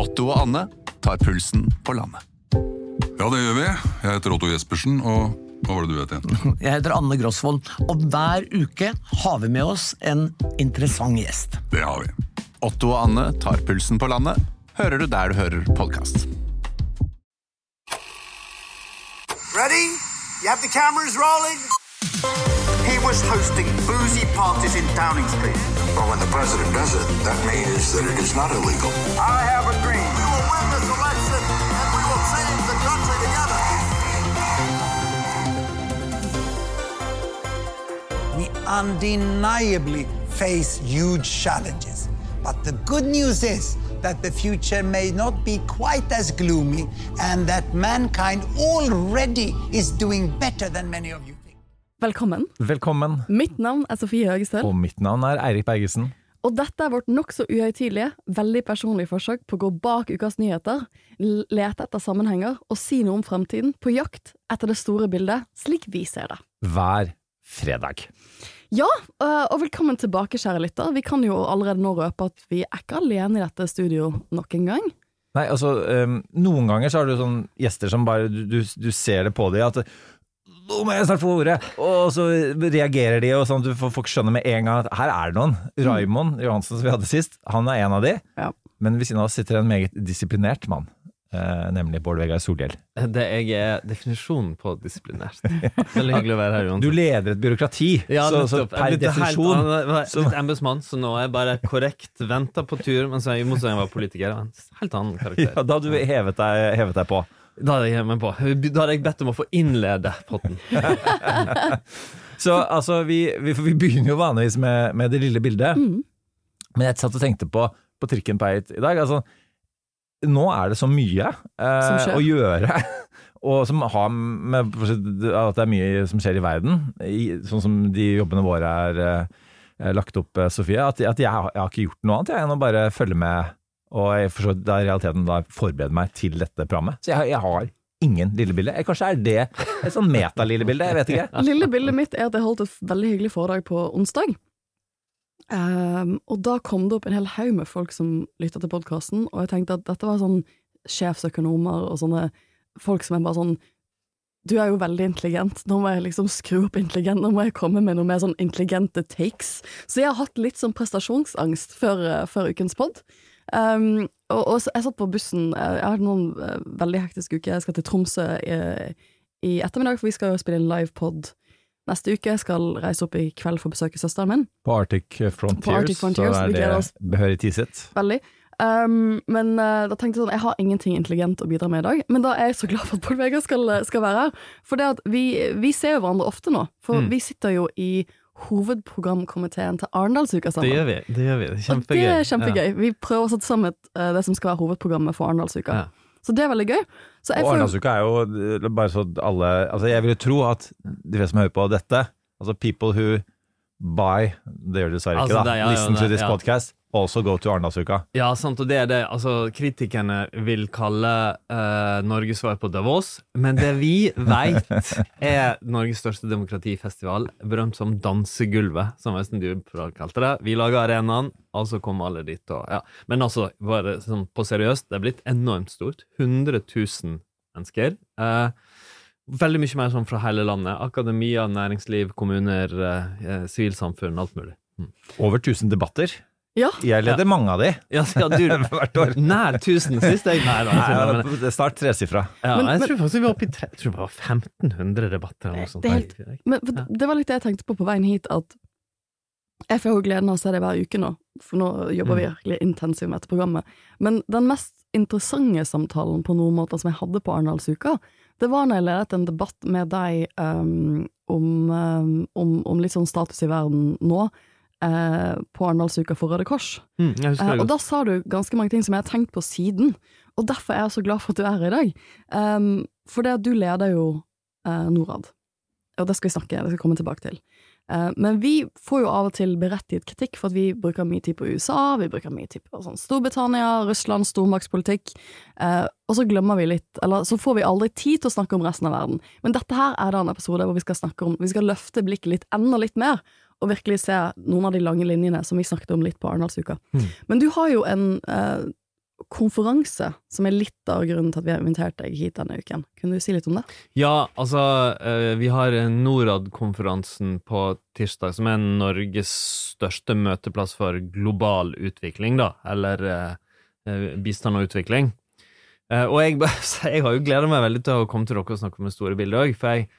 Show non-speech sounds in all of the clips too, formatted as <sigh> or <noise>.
Otto og Anne tar pulsen på landet. Ja, det gjør vi. Jeg heter Otto Jespersen, og hva var det du het igjen? <laughs> Jeg heter Anne Grosvold, og hver uke har vi med oss en interessant gjest. Det har vi. Otto og Anne tar pulsen på landet, hører du der du hører podkast. Ready? You have the cameras rolling? He was hosting boozy parties in Downing Street. But when the president does it, that means that it is not illegal. I have a dream. We undeniably face huge challenges. But the good news is that the future may not be quite as gloomy and that mankind already is doing better than many of you think. Velkommen. Velkommen. Mitt navn er Sofie Høgestøl, Og mitt navn er Eirik Bergesen. Og dette er vårt nokså uhøytidelige, veldig personlige forsøk på å gå bak ukas nyheter, lete etter sammenhenger og si noe om fremtiden, på jakt etter det store bildet, slik vi ser det. Hver fredag. Ja, øh, og velkommen tilbake, kjære lytter. Vi kan jo allerede nå røpe at vi er ikke alene i dette studio nok en gang. Nei, altså, um, noen ganger så har du sånn gjester som bare Du, du, du ser det på dem at nå må jeg snart få ordet! Og så reagerer de, og sånn at du får folk skjønne med en gang at her er det noen. Raymond Johansen som vi hadde sist, han er en av de. Ja. Men ved siden av oss sitter en meget disiplinert mann, eh, nemlig Bård Vegar Solhjell. Det jeg er definisjonen på disiplinert. Veldig hyggelig å være her, Johansen. Du leder et byråkrati, Ja, så, så per er definisjon Han så- embetsmann, så nå er jeg bare korrekt venta på tur, mens jeg, i motsetning jeg var politiker. En helt annen karakter. ja, Da hadde du hevet deg, hevet deg på. Da hadde jeg meg på. Da hadde jeg bedt om å få innlede potten. <laughs> Så altså, vi, vi, vi begynner jo vanligvis med, med det lille bildet. Men jeg satt og tenkte på, på trikken på Eit i dag. Altså, nå er det så mye eh, å gjøre. <laughs> Og som har med at det er mye som skjer i verden, i, sånn som de jobbene våre er eh, lagt opp, eh, Sofie, at, at jeg, har- jeg har ikke gjort noe annet jeg, enn å bare følge med, og jeg forstår, da i realiteten da forbereder meg til dette programmet. Så jeg, jeg har ingen lillebilde. Kanskje er det et sånn meta-lillebilde? jeg vet ikke. <laughs> Lillebildet mitt er at jeg holdt et veldig hyggelig foredrag på onsdag. Um, og da kom det opp en hel haug med folk som lytta til podkasten, og jeg tenkte at dette var sånn sjefsøkonomer og sånne folk som er bare sånn Du er jo veldig intelligent, nå må jeg liksom skru opp intelligent, nå må jeg komme med noe mer sånn intelligente takes. Så jeg har hatt litt sånn prestasjonsangst før, eh, før ukens pod. Um, og, og jeg satt på bussen, eh, jeg har hatt noen uh, veldig hektiske uker, jeg skal til Tromsø i, i ettermiddag, for vi skal spille en livepod neste uke. Jeg skal reise opp i kveld for å besøke søsteren min. På Arctic Frontiers, På Arctic Frontiers, så er det behørig tisset. Veldig. Um, men uh, da tenkte jeg sånn, jeg har ingenting intelligent å bidra med i dag. Men da er jeg så glad for at Pål Vegard skal, skal være her. For det at vi, vi ser jo hverandre ofte nå. For Mm. vi sitter jo i hovedprogramkomiteen til Arendalsuka Det gjør vi. det gjør vi, det er Og Kjempegøy. det er kjempegøy. Vi prøver å sette sammen eh, det som skal være hovedprogrammet for Arendalsuka. Ja. Så det er veldig gøy. Så jeg Og Arendalsuka er jo eh, bare så alle Altså, jeg vil jo tro at de fleste som hører på dette, altså people who buy Det gjør de dessverre Altså, ikke, da. det- ja, ja, Listen to this ja. podcast. Also go to Arendalsuka. Ja, sant, og det er det altså, kritikerne vil kalle uh, Norges svar på Davos, men det vi <laughs> veit er Norges største demokratifestival, berømt som Dansegulvet, som Øystein Djupedal kalte det. Vi lager arenaen, altså kommer alle dit og ja. Men altså, bare sånn på seriøst, det er blitt enormt stort. 100 000 mennesker. Eh, veldig mye mer sånn fra hele landet. Akademia, næringsliv, kommuner, eh, sivilsamfunn, alt mulig. Mm. Over 1000 debatter. ja, Jeg leder mange av de <laughs> Ja, ja, du, <laughs> hvert år. Nær 1000 sist, jeg. Nei, da, jeg tuller, men- Det er snart tresifra. Ja, Men- jeg men- tror faktisk vi var oppe i tre, jeg tror det var 1500 debatter eller noe sånt. Det helt- Men for Ja. det var litt det jeg tenkte på på veien hit, at jeg får jo gleden av å se det hver uke nå, for nå jobber vi Mm. virkelig intensivt med dette programmet. Men den mest interessante samtalen på noen måter som jeg hadde på Arendalsuka, det var når jeg ledet en debatt med deg um, om, um, om, om litt sånn status i verden nå, uh, på Arendalsuka for Røde Kors. Mm, det og da sa du ganske mange ting som jeg har tenkt på siden, og derfor er jeg så glad for at du er her i dag. Um, for det at du leder jo uh, Norad, og det skal vi snakke, det skal vi komme tilbake til. Eh, men vi får jo av og til berettiget kritikk for at vi bruker mye tid på USA, vi bruker mye tid på sånn Storbritannia, Russland, stormaktspolitikk, eh, og så glemmer vi litt, eller så får vi aldri tid til å snakke om resten av verden. Men dette her er da en episode hvor vi skal snakke om, vi skal løfte blikket litt enda litt mer, og virkelig se noen av de lange linjene som vi snakket om litt på Arendalsuka. Men du har jo en eh, konferanse, som er litt av grunnen til at vi har invitert deg hit denne uken. Kunne du si litt om det? Ja, altså, eh, vi har Norad-konferansen på tirsdag, som er Norges største møteplass for global utvikling, da, eller eh, eh, bistand og utvikling. Eh, og jeg, <laughs> jeg har jo gleda meg veldig til å komme til dere og snakke om det store bildet òg, for jeg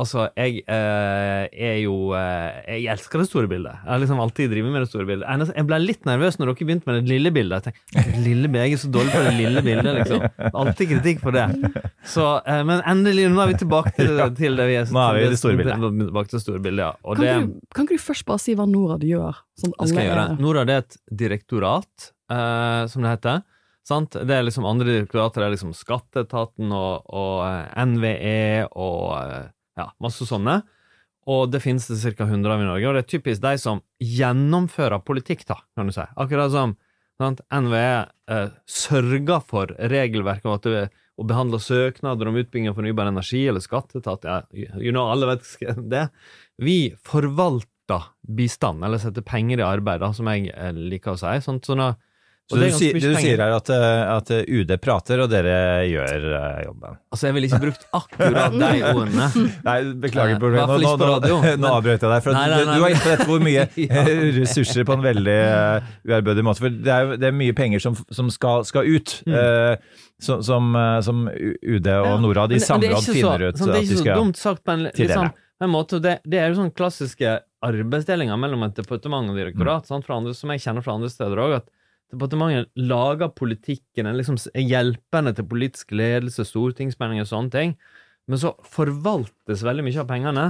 Altså, jeg eh, er jo eh, Jeg elsker det store bildet. Jeg har liksom alltid drevet med det store bildet. Jeg, ble litt nervøs når dere begynte med det lille bildet. Jeg tenkte, lille, jeg er så dårlig på det lille bildet, liksom. Alltid kritikk på det. Så, eh, men endelig, nå er vi tilbake til, <laughs> til det vi er Nå er vi i det store bildet. Tilbake til det store bildet, ja. Og Kan, det, du, kan ikke du først bare si hva Norad gjør? Sånn det skal jeg gjøre. Norad er et direktorat, eh, som det heter. Sant? Det er liksom andre direktorater, det er liksom Skatteetaten og, og eh, NVE og eh, ja, masse sånne. Og det finnes det ca. 100 av i Norge, og det er typisk de som gjennomfører politikk, da, kan du si. Akkurat som sant? NVE eh, sørger for regelverket og at det og behandle søknader om utbygging av fornybar energi eller skatteetat, ja, you know, alle vet <laughs> det. Vi forvalter bistand, eller setter penger i arbeid, da, som jeg eh, liker å si. Sånn, sånn at- Så det du, det du sier er at, eh, at eh, UD prater, og dere gjør uh, jobben? Altså, jeg ville ikke brukt akkurat de <laughs> ordene. Nei, beklager, Eh, Bård. Nå, nå, på radio, nå, <laughs> nå avbrøt jeg deg. For at Nei, nei, du, nei, du inne på dette hvor mye <laughs> Ja. ressurser på en veldig uh, uærbødig måte. For det er det er mye penger som, som skal, skal ut, Mm. eh, som, som, eh, som UD og Norad i samråd finner ut sånn, Det at de skal dumt sagt men tildele. Liksom, en måte. Det, det er jo sånn klassiske arbeidsdelinger mellom et departement og direktorat, Mm. sant, fra andre, som jeg kjenner fra andre steder òg. At departementet lager politikken, er liksom hjelpende til politisk ledelse, stortingsmeldinger og sånne ting. Men så forvaltes veldig mye av pengene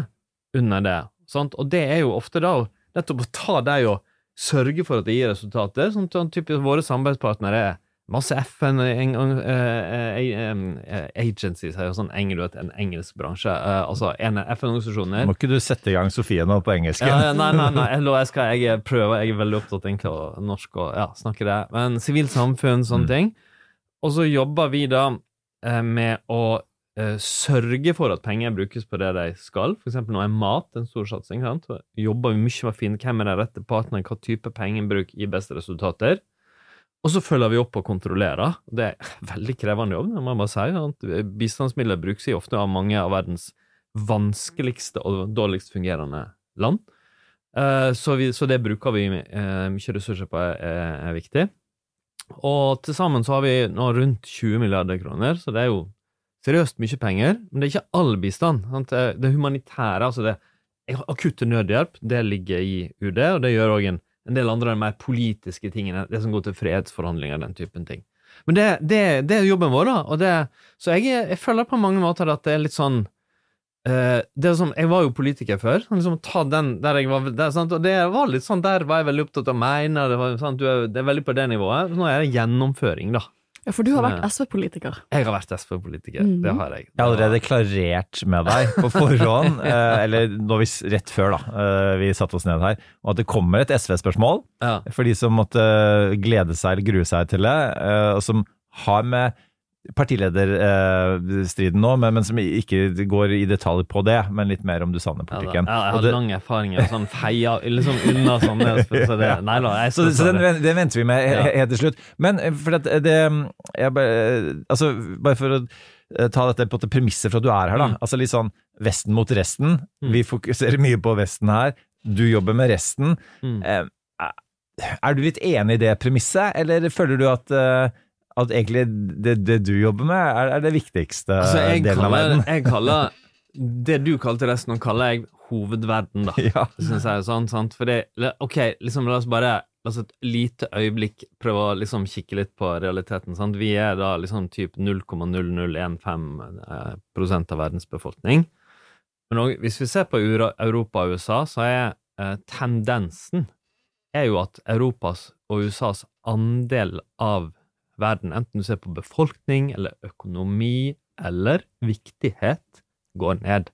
under det. Sant? Og det er jo ofte da nettopp å ta de og sørge for at det gir resultater. som sånn typisk Våre samarbeidspartnere er masse FN en, eh, eh, eh, agencies, her, sånn engel, vet, en engelsk bransje. eh, altså FN-organisasjoner. Må ikke du sette i gang Sofie nå på engelsk? Ja, nei, nei, nei, <laughs> jeg, skal, jeg prøver, jeg er veldig opptatt egentlig av norsk og ja, snakke det. Men sivilt samfunn, sånne ting. Og så jobber vi da eh, med å eh, sørge for at penger brukes på det de skal. For eksempel nå er mat en stor satsing. Sant? Jobber vi mye med å finne hvem er den rette partneren, hva type pengebruk gir beste resultater. Og så følger vi opp og kontrollerer. Det er <laughs> veldig krevende jobb, det må jeg bare si. Bistandsmidler brukes i ofte av mange av verdens vanskeligste og dårligst fungerende land. Eh, så, vi, så det bruker vi eh, mye ressurser på, er, er viktig. Og til sammen så har vi nå rundt 20 milliarder kroner, så det er jo seriøst mye penger. Men det er ikke all bistand. Sant? Det humanitære, altså det akutte nødhjelp, det ligger i UD, og det gjør òg en, en del andre av de mer politiske tingene, det som går til fredsforhandlinger, den typen ting. Men det, det, det er jobben vår, da. Og det, så jeg, jeg føler på mange måter at det er litt sånn uh, det er som, Jeg var jo politiker før. sånn Liksom, ta den der jeg var der? Og det var litt sånn, Der var jeg veldig opptatt av å mene. Det? Er, det er veldig på det nivået. Nå er det gjennomføring, da. Ja, for du har vært SV-politiker. Jeg har vært SV-politiker. Mhm. Det har jeg. Jeg har allerede klarert med deg på <laughs> forhånd, eh, eller når vi, rett før da, eh, vi satte oss ned her, og at det kommer et SV-spørsmål Ja. for de som måtte glede seg eller grue seg til det, eh, og som har med partilederstriden nå, men, men som ikke går i detalj på det, men litt mer om du savner politikken. Ja, jeg har det- lang erfaring med sånn feia liksom unna sånne så det, <laughs> Nei da, jeg Så, så den, den venter vi med Ja. helt til slutt. Men eh, for at det jeg altså, bare for å eh, ta dette på det premisset for at du er her, da. Mm. Altså litt sånn Vesten mot resten. Mm. Vi fokuserer mye på Vesten her. Du jobber med resten. Mm. Eh, Er du litt enig i det premisset, eller føler du at, eh, at egentlig det, det du jobber med, er, er det viktigste Altså, delen av verden? <laughs> jeg kaller Det du kalte resten, nå kaller jeg hovedverden, da. <laughs> Ja. Synes jeg sånn, sant? Fordi, ok, liksom, la oss bare La oss et lite øyeblikk prøve å liksom kikke litt på realiteten. Sant? Vi er da liksom typ 0,0015 eh, av verdens befolkning. Men også, hvis vi ser på Europa og USA, så er eh, tendensen er jo at Europas og USAs andel av verden, enten du ser på befolkning eller økonomi eller viktighet, går ned.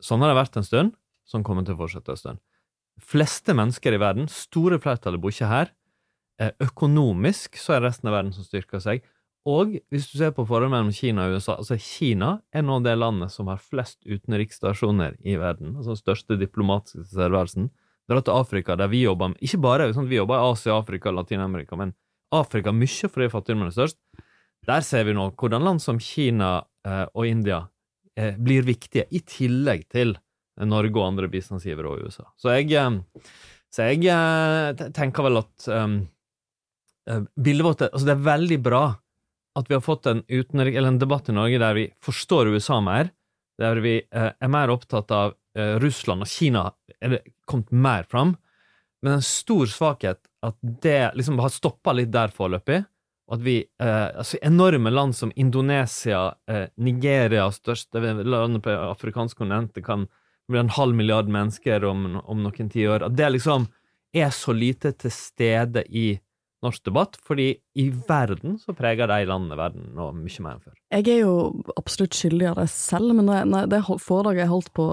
Sånn har det vært en stund, sånn kommer det til å fortsette en stund. Fleste mennesker i verden, store flertallet bor ikke her. Eh, Økonomisk så er resten av verden som styrker seg. Og hvis du ser på forholdet mellom Kina og USA, altså Kina er nå det landet som har flest utenriksstasjoner i verden, altså den største diplomatiske tilstedeværelsen. Dra til Afrika, der vi jobber med Ikke bare sant, vi jobber i Asia, Afrika, Latin-Amerika, men Afrika mye fordi fattigdommen er størst. Der ser vi nå hvordan land som Kina eh, og India eh, blir viktige, i tillegg til Norge og andre bistandsgivere og USA. Så jeg, eh, så jeg tenker vel at um, bildet vårt altså Det er veldig bra at vi har fått en, utenrik, eller en debatt i Norge der vi forstår USA mer, der vi er mer opptatt av Russland og Kina, er det kommet mer fram. Men en stor svakhet at det liksom har stoppa litt der foreløpig. Og at vi eh, altså Enorme land som Indonesia, eh, Nigeria, største landet på afrikansk kontinent, det kan bli en halv milliard mennesker om, om noen tiår. At det liksom er så lite til stede i norsk debatt, fordi i verden så preger de landene verden nå mye mer enn før. Jeg er jo absolutt skyldig av det selv, men når jeg, når det foredraget jeg holdt på,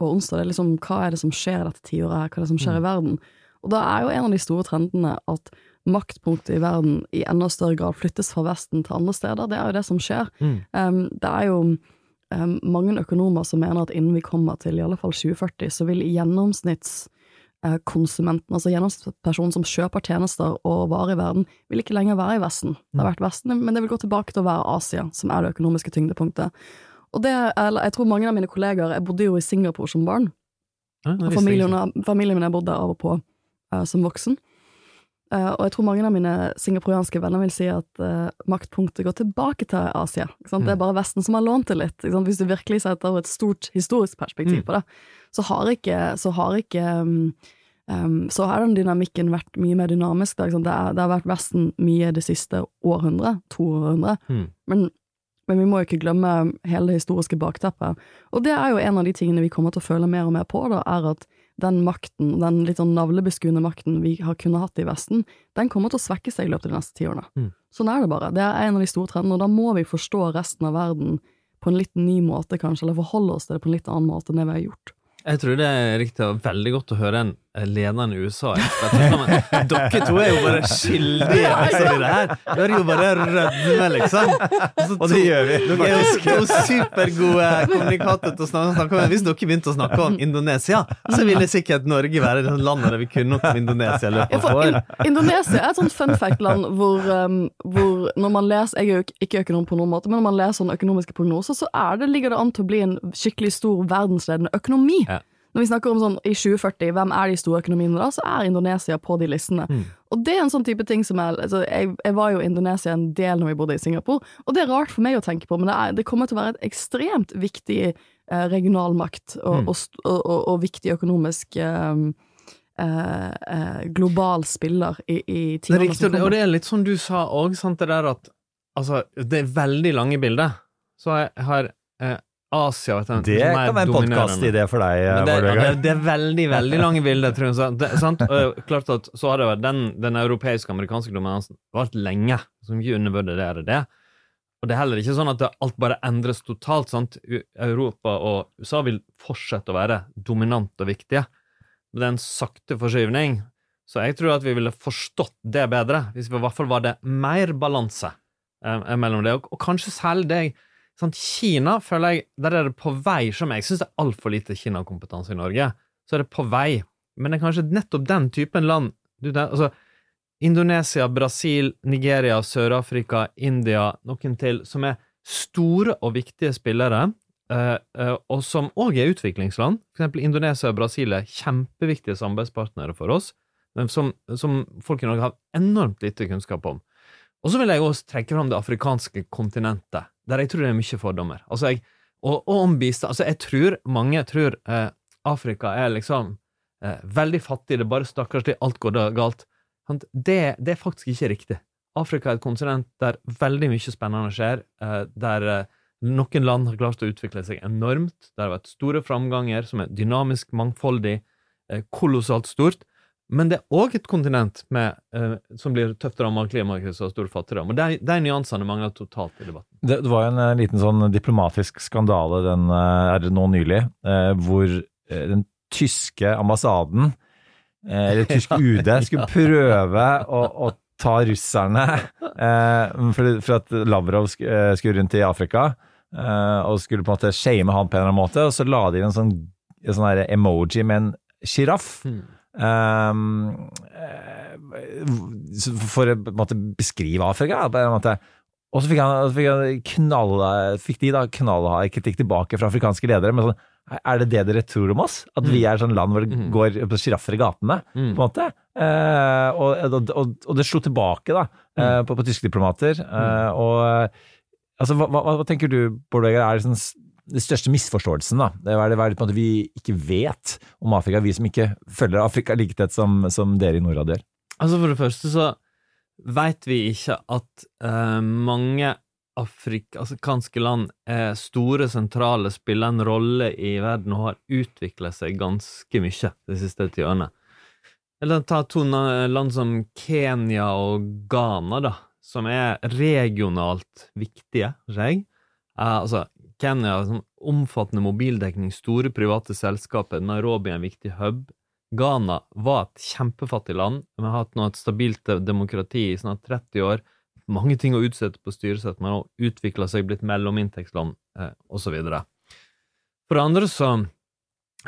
på onsdag, det er liksom hva er det som skjer dette tiåret her, hva er det som skjer i verden? Og da er jo en av de store trendene at maktpunktet i verden i enda større grad flyttes fra Vesten til andre steder. Det er jo det som skjer. Mm. Um, det er jo um, mange økonomer som mener at innen vi kommer til i alle fall 2040, så vil gjennomsnittskonsumenten, altså gjennomsnittspersonen som kjøper tjenester og varer i verden, vil ikke lenger være i Vesten. Det har vært Vesten, men det vil gå tilbake til å være Asia, som er det økonomiske tyngdepunktet. Og det, eller, jeg tror mange av mine kollegaer Jeg bodde jo i Singapore som barn, Ja, og jeg familien, familien min har bodd der av og på eh, som voksen. Eh, og jeg tror mange av mine singaporeanske venner vil si at eh, maktpunktet går tilbake til Asia. Det er bare Vesten som har lånt det litt. Hvis du virkelig setter et stort historisk perspektiv Mm. på det, så har ikke, så har ikke um, så har den dynamikken vært mye mer dynamisk. Det, er, det har vært Vesten mye det siste århundret, to århundre. Mm. Men, men vi må jo ikke glemme hele det historiske bakteppet. Og det er jo en av de tingene vi kommer til å føle mer og mer på, da, er at den makten, den litt sånn navlebeskuende makten vi har kunnet hatt i Vesten, den kommer til å svekke seg i løpet av de neste tiårene. Mm. Sånn er det bare. Det er en av de store trendene, og da må vi forstå resten av verden på en litt ny måte, kanskje, eller forholde oss til det på en litt annen måte enn det vi har gjort. Jeg tror det er riktig og veldig godt å høre en leder i USA-ekspert. Dere to er jo bare skyldige liksom, i det her. Dere er jo bare rødme, liksom. Og det gjør vi. Dere er jo to supergode kommunikatorer til å snakke, om. Hvis dere begynte å snakke om Indonesia, så ville sikkert Norge være det landet der vi kunne noe om Indonesia løpet av for in år. Indonesia er et sånt fun fact-land hvor, um, hvor når man leser Jeg er jo ikke økonom på noen måte, men når man leser sånne økonomiske prognoser, så er det, ligger det an til å bli en skikkelig stor verdensledende økonomi. Ja. Når vi snakker om sånn i 2040, hvem er de store økonomiene da, så er Indonesia på de listene. Mm. Og det er en sånn type ting som er altså, jeg, jeg var jo i Indonesia en del når vi bodde i Singapore, og det er rart for meg å tenke på, men det, er, det kommer til å være et ekstremt viktig eh, regional makt og, Mm. og, og, og, viktig økonomisk eh, eh, eh, global spiller i, i Det er riktig, som og det, er litt sånn du sa òg, sant, det der at Altså, det er veldig lange bilder. Så jeg har eh, Asia vet du, Det kan være en podkast-idé for deg, det, ja, det, det er veldig veldig lange bilder, tror jeg. Det, sant? Og klart at så har det vært den, den europeiske amerikanske dominansen vart lenge, som ikke undervurderer det. Og det er heller ikke sånn at alt bare endres totalt. sant? Europa og USA vil fortsette å være dominante og viktige. Men det er en sakte forskyvning. Så jeg tror at vi ville forstått det bedre, hvis vi i hvert fall var det mer balanse eh, mellom det. Og, og kanskje særlig det sånn, Kina føler jeg, der er det på vei, som jeg syns er altfor lite Kina-kompetanse i Norge, så er det på vei. Men det er kanskje nettopp den typen land du, altså, Indonesia, Brasil, Nigeria, Sør-Afrika, India, noen til, som er store og viktige spillere, eh, eh, og som òg er utviklingsland. For eksempel Indonesia og Brasil er kjempeviktige samarbeidspartnere for oss, som, som folk i Norge har enormt lite kunnskap om. Og så vil jeg også trekke fram det afrikanske kontinentet, der jeg tror det er mye fordommer. Altså jeg, og, og om bistand. Altså jeg tror mange tror eh, Afrika er liksom eh, veldig fattig, det er bare stakkarslig, alt går galt. Det, det er faktisk ikke riktig. Afrika er et kontinent der veldig mye spennende skjer, eh, der eh, noen land har klart å utvikle seg enormt, der det har vært store framganger som er dynamisk, mangfoldig, eh, kolossalt stort. Men det er òg et kontinent med, eh, som blir tøft rammet av klimakrise og stor fattigdom. Og de, de nyansene mangler totalt i debatten. Det, det var en eh, liten sånn diplomatisk skandale den eh, er det nå nylig, eh, hvor eh, den tyske ambassaden, eh, eller tysk <laughs> UD, skulle prøve å, å ta russerne eh, for, at Lavrov sk, skulle rundt i Afrika eh, og skulle på en måte shame han på en eller annen måte, og så la de inn en sånn, en sånn emoji med en sjiraff. Mm. eh, for å måte beskrive Afrika. På en måte. Og så fikk, han, fikk, han knall, fikk de da knallhard kritikk tilbake fra afrikanske ledere. Men sånn, er det det dere tror om oss? At vi er sånn land hvor det går sjiraffer i gatene? på en måte? Eh, og, og, og, det slo tilbake da, eh, på, på tyske diplomater. Eh, og altså, hva, hva, hva tenker du, Bård Vegar, er liksom den største misforståelsen? da? Det er det er på en måte vi ikke vet om Afrika, vi som ikke følger Afrika like som, som dere i Norad gjør? Altså For det første så veit vi ikke at uh, mange afrikanske land er store, sentrale, spiller en rolle i verden og har utvikla seg ganske mye de siste tiårene. Eller ta to land som Kenya og Ghana, da, som er regionalt viktige, jeg. Eh, altså, Kenya sånn omfattende mobildekning, store private selskaper, Nairobi er en viktig hub. Ghana var et kjempefattig land, men har hatt nå et stabilt demokrati i snart 30 år. Mange ting å utsette på styresett, men har utvikla seg, blitt mellominntektsland, eh, osv. For det andre så,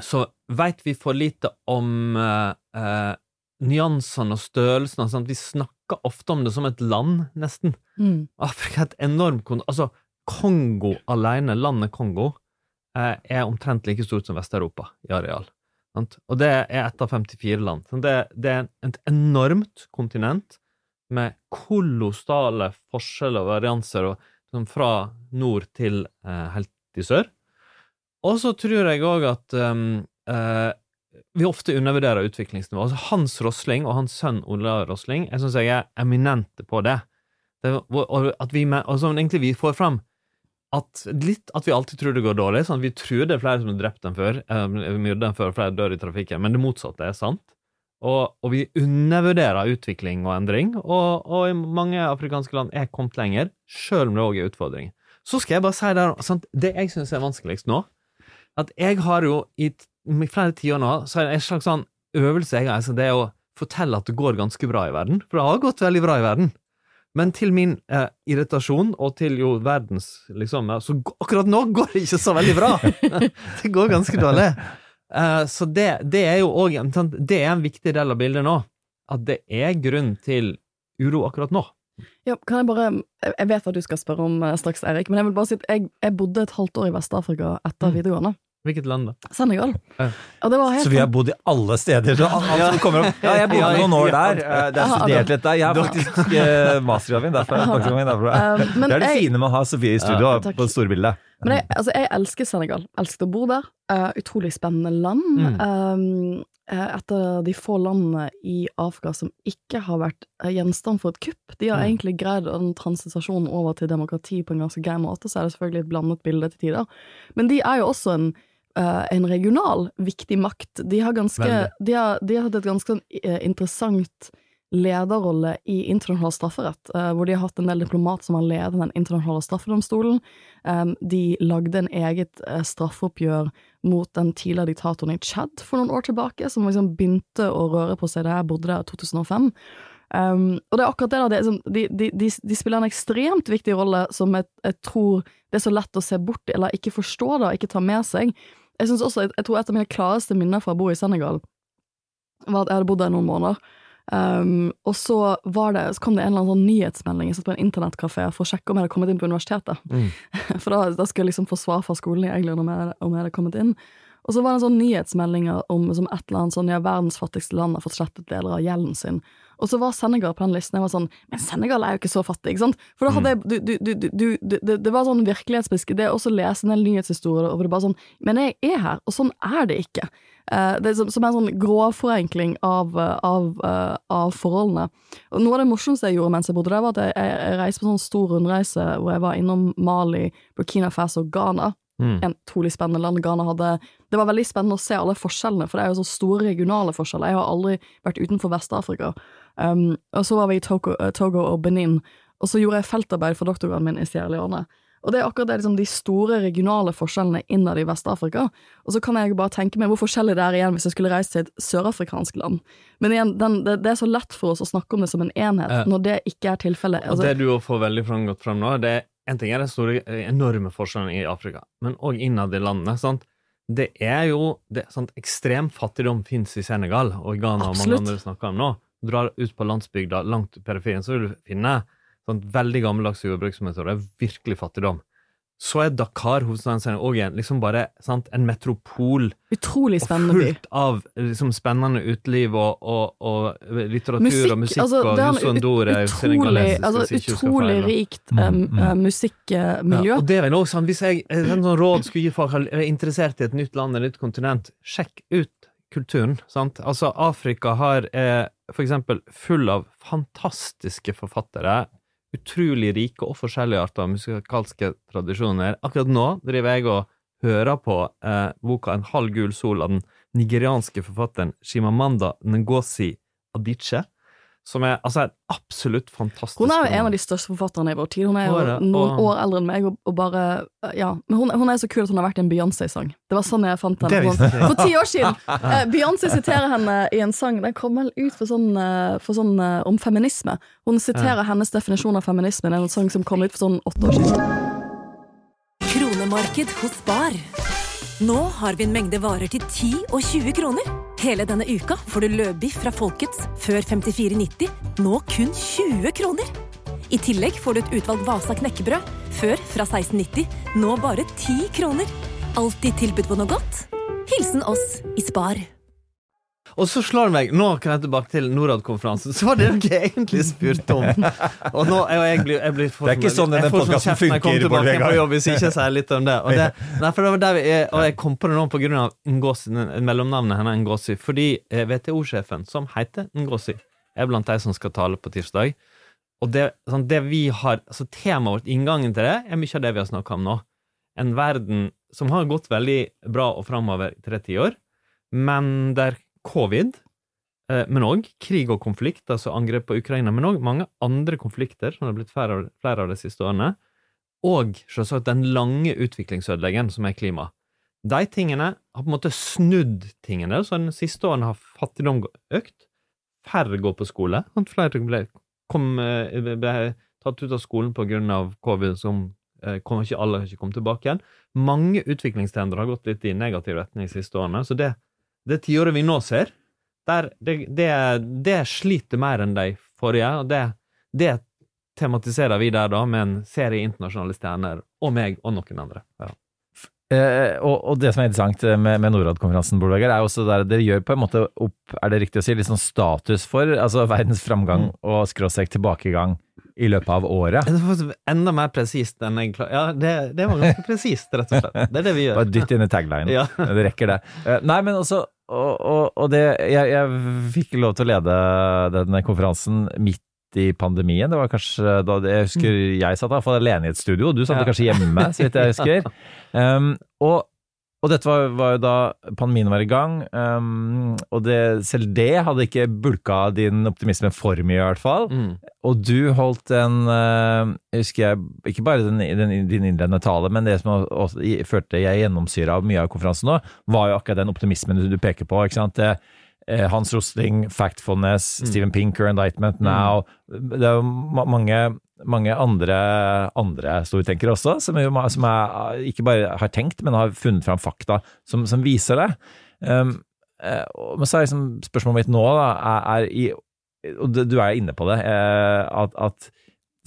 så veit vi for lite om eh, eh, nyansene og størrelsen. Sant? Vi snakker ofte om det som et land, nesten. Mm. Afrika er et enormt Altså, Kongo alene, landet Kongo, eh, er omtrent like stort som Vest-Europa i areal. Og det er ett av 54 land. Det, er et enormt kontinent med kolossale forskjeller og varianser sånn fra nord til eh, helt til sør. Og så tror jeg òg at um, uh, vi ofte undervurderer utviklingsnivået. Altså Hans Rosling og hans sønn Ola Rosling jeg synes jeg er eminente på det. det og at vi, og som egentlig vi får fram at, litt at vi alltid tror det går dårlig. Sånn, vi tror det er flere som har drept enn før, eh, myrdet enn før, flere dør i trafikken, men det motsatte er sant. Og, og vi undervurderer utvikling og endring, og, og i mange afrikanske land er kommet lenger, sjøl om det òg er utfordringer. Så skal jeg bare si der, sant, det jeg syns er vanskeligst nå, at jeg har jo i i flere tiår nå, så er det en slags sånn øvelse jeg har, altså det er å fortelle at det går ganske bra i verden, for det har gått veldig bra i verden. Men til min eh, irritasjon, og til jo verdens liksom, Så akkurat nå går det ikke så veldig bra! <laughs> det går ganske dårlig. Eh, så det, det er jo òg det er en viktig del av bildet nå. At det er grunn til uro akkurat nå. Ja, kan jeg bare Jeg vet at du skal spørre om eh, straks, Erik, men jeg vil bare si at jeg, jeg bodde et halvt år i Vest-Afrika etter videregående. Hvilket land, da? Senegal. Ja. Og det var helt Så vi har bodd i alle steder. Så alt alt som kommer opp Ja, jeg bodde noen år der. eh, Det er studert litt der. Jeg har faktisk eh, min derfra. Um, Det er det fine med å ha Sofie i studio Ja, på det store bildet. Men jeg, altså, jeg elsker Senegal. Elsket å bo der. Eh, utrolig spennende land. Mm. Um, eh, et av de få landene i Afrika som ikke har vært eh, gjenstand for et kupp. De har Mm. egentlig greid den transisasjonen over til demokrati på en ganske grei måte, så er det selvfølgelig et blandet bilde til tider. Men de er jo også en, eh, en regional viktig makt. De har, ganske, de har, de har hatt et ganske eh, interessant lederrolle i internasjonal strafferett, uh, hvor de har hatt en del diplomat som har ledet den internasjonale straffedomstolen. Um, de lagde en eget uh, straffeoppgjør mot den tidligere diktatoren i Tsjad for noen år tilbake, som liksom begynte å røre på seg da jeg bodde der i 2005. Um, og det er akkurat det da, det sånn, de, de, de, de spiller en ekstremt viktig rolle som jeg, jeg tror det er så lett å se bort eller ikke forstå det, og ikke ta med seg. Jeg synes også, jeg, jeg tror et av mine klareste minner fra å bo i Senegal, var at jeg hadde bodd der noen måneder. Um, og så, var det, så kom det en eller annen sånn nyhetsmelding. Jeg satt på en internettkafé for å sjekke om jeg hadde kommet inn på universitetet. <laughs> For da, da skulle jeg liksom få svar fra skolen i England om jeg, om jeg hadde kommet inn. Og så var det en sånn nyhetsmelding om som et eller annet sånn ja, verdens fattigste land har fått slettet deler av gjelden sin. Og så var Senegal på den listen. Jeg var sånn Men Senegal er jo ikke så fattig, ikke sant? For da hadde jeg du, du, du, det, det var sånn virkelighetsbeskriv Det å også lese en del nyhetshistorier over det bare sånn Men jeg er her, og sånn er det ikke. Uh, det er som, som en sånn grovforenkling av, av, uh, av forholdene. Og noe av det morsomste jeg gjorde mens jeg bodde der, var at jeg, jeg, reiste på sånn stor rundreise hvor jeg var innom Mali, Burkina Faso og Ghana. Mm. En utrolig spennende land Ghana hadde. Det var veldig spennende å se alle forskjellene, for det er jo så store regionale forskjeller. Jeg har aldri vært utenfor Vest-Afrika. Um, og så var vi i Togo, eh, Togo og Benin, og så gjorde jeg feltarbeid for doktorgraden min i Sierra Leone. Og det er akkurat det, liksom, de store regionale forskjellene innad i Vest-Afrika. Og så kan jeg bare tenke meg hvor forskjellig det er igjen hvis jeg skulle reist til et sørafrikansk land. Men igjen, den, det, det er så lett for oss å snakke om det som en enhet, eh. når det ikke er tilfellet. Og Altså, det du får veldig framgått godt fram nå, det er en ting er de store, enorme forskjellene i Afrika, men òg innad i landene. sant? det er jo det, sant, Ekstrem fattigdom fins i Senegal og i Ghana og mange andre snakker om nå. Drar ut på landsbygda, langt til periferien, så vil du finne sånn veldig gammeldagse jordbruksmetoder. Virkelig fattigdom. Så er Dakar hovedstaden òg en liksom bare sant, en metropol Utrolig spennende by. fullt av liksom, spennende uteliv og, og, og litteratur Musikk, og musikk altså, og det Husondore utrolig, altså, utrolig rikt um, uh, musikkmiljø. Ja, og det er vel også sånn, Hvis jeg en sånn råd skulle gi folk som er interessert i et nytt land, et nytt kontinent, sjekk ut kulturen. sant? Altså, Afrika har, er for eksempel full av fantastiske forfattere. Utrolig rike og forskjellige arter av musikalske tradisjoner. Akkurat nå driver jeg og hører på eh, boka En halv gul sol av den nigerianske forfatteren Shimamanda Ngozi Adichie. Som er altså en absolutt fantastisk Hun er jo en av de største forfatterne i vår tid. Hun er jo noen og- år eldre enn meg, og, og bare Ja. Men hun, hun er så kul at hun har vært i en Beyoncé-sang. Det var sånn jeg fant henne. Hun. For ti år siden! Eh, Beyoncé siterer henne i en sang Den kom vel ut for sånn, eh, for sånn eh, om feminisme. Hun siterer hennes definisjon av feminisme. Er en sang som kom ut for sånn åtte år siden. Kronemarked hos Bar. Nå har vi en mengde varer til 10 og 20 kroner. Hele denne uka får du løbiff fra Folkets før 54,90, nå kun 20 kroner. I tillegg får du et utvalgt Vasa knekkebrød, før fra 16,90, nå bare 10 kroner. Alltid tilbud på noe godt. Hilsen oss i Spar. Og så slår det meg, nå kan jeg tilbake til Norad-konferansen, så var det dere egentlig spurte om. Og nå er jeg blir, jeg blir Det er ikke sånn denne podkasten funker. jeg kommer tilbake på jobb hvis jeg ikke sier litt om det. Og, det, nei, for det var der vi er, og jeg kom på det nå på grunn av Ngozi, mellomnavnet hennes Ngozi, fordi eh, WTO-sjefen, som heter Ngozi, er blant de som skal tale på tirsdag. Og det, sånn, det vi har, altså Temaet vårt, inngangen til det, er mye av det vi har snakka om nå. En verden som har gått veldig bra og framover i tre tiår, men der covid, eh, men òg krig og konflikt, altså angrep på Ukraina, men òg mange andre konflikter, som har blitt flere av, de siste årene, og selvsagt den lange utviklingsødeleggen som er klima. De tingene har på en måte snudd tingene, så de siste årene har fattigdom økt, færre går på skole, flere ble, kom, eh, ble tatt ut av skolen av covid, som eh, kom ikke alle har ikke kommet tilbake igjen. Mange utviklingstrender har gått litt i negativ retning de siste årene, så det, det tiåret vi nå ser, der, det, det, det sliter mer enn de forrige, og det, det tematiserer vi der da med en serie internasjonale stjerner, og meg og noen andre. Ja. Eh, og, og det som er interessant med, med Norad-konferansen, Bård er også der dere gjør på en måte opp, er det riktig å si, litt sånn status for altså verdens framgang og skråstrek tilbakegang i løpet av året? Enda mer presist enn jeg klarer Ja, det, det var ganske presist, rett og slett. Det er det vi gjør. Bare dytt inn i taglinen. Ja. <laughs> Det rekker det. Eh, Nei, men også og, og, og det jeg, jeg fikk lov til å lede denne konferansen midt i pandemien. Det var kanskje da jeg husker jeg satt i hvert fall alene i et studio, og du satt Ja. kanskje hjemme, så vidt jeg husker. <laughs> Um, og, og dette var, var jo da pandemien var i gang, um, og det, selv det hadde ikke bulka din optimisme for mye, i hvert fall. Mm. Og du holdt en uh, husker jeg, ikke bare den, den, din innledende tale, men det som også, i- førte jeg gjennomsyra av mye av konferansen nå, var jo akkurat den optimismen du, du peker på. ikke sant? Det, Hans Rosling, Factfulness, Steven Pinker, Indictment Now. Det er jo mange, mange andre, andre stortenkere også, som, jo, som er, ikke bare har tenkt, men har funnet fram fakta som, som viser det. Um, eh, men så er liksom spørsmålet mitt nå da, er, er i og du du er inne på det, eh, at, at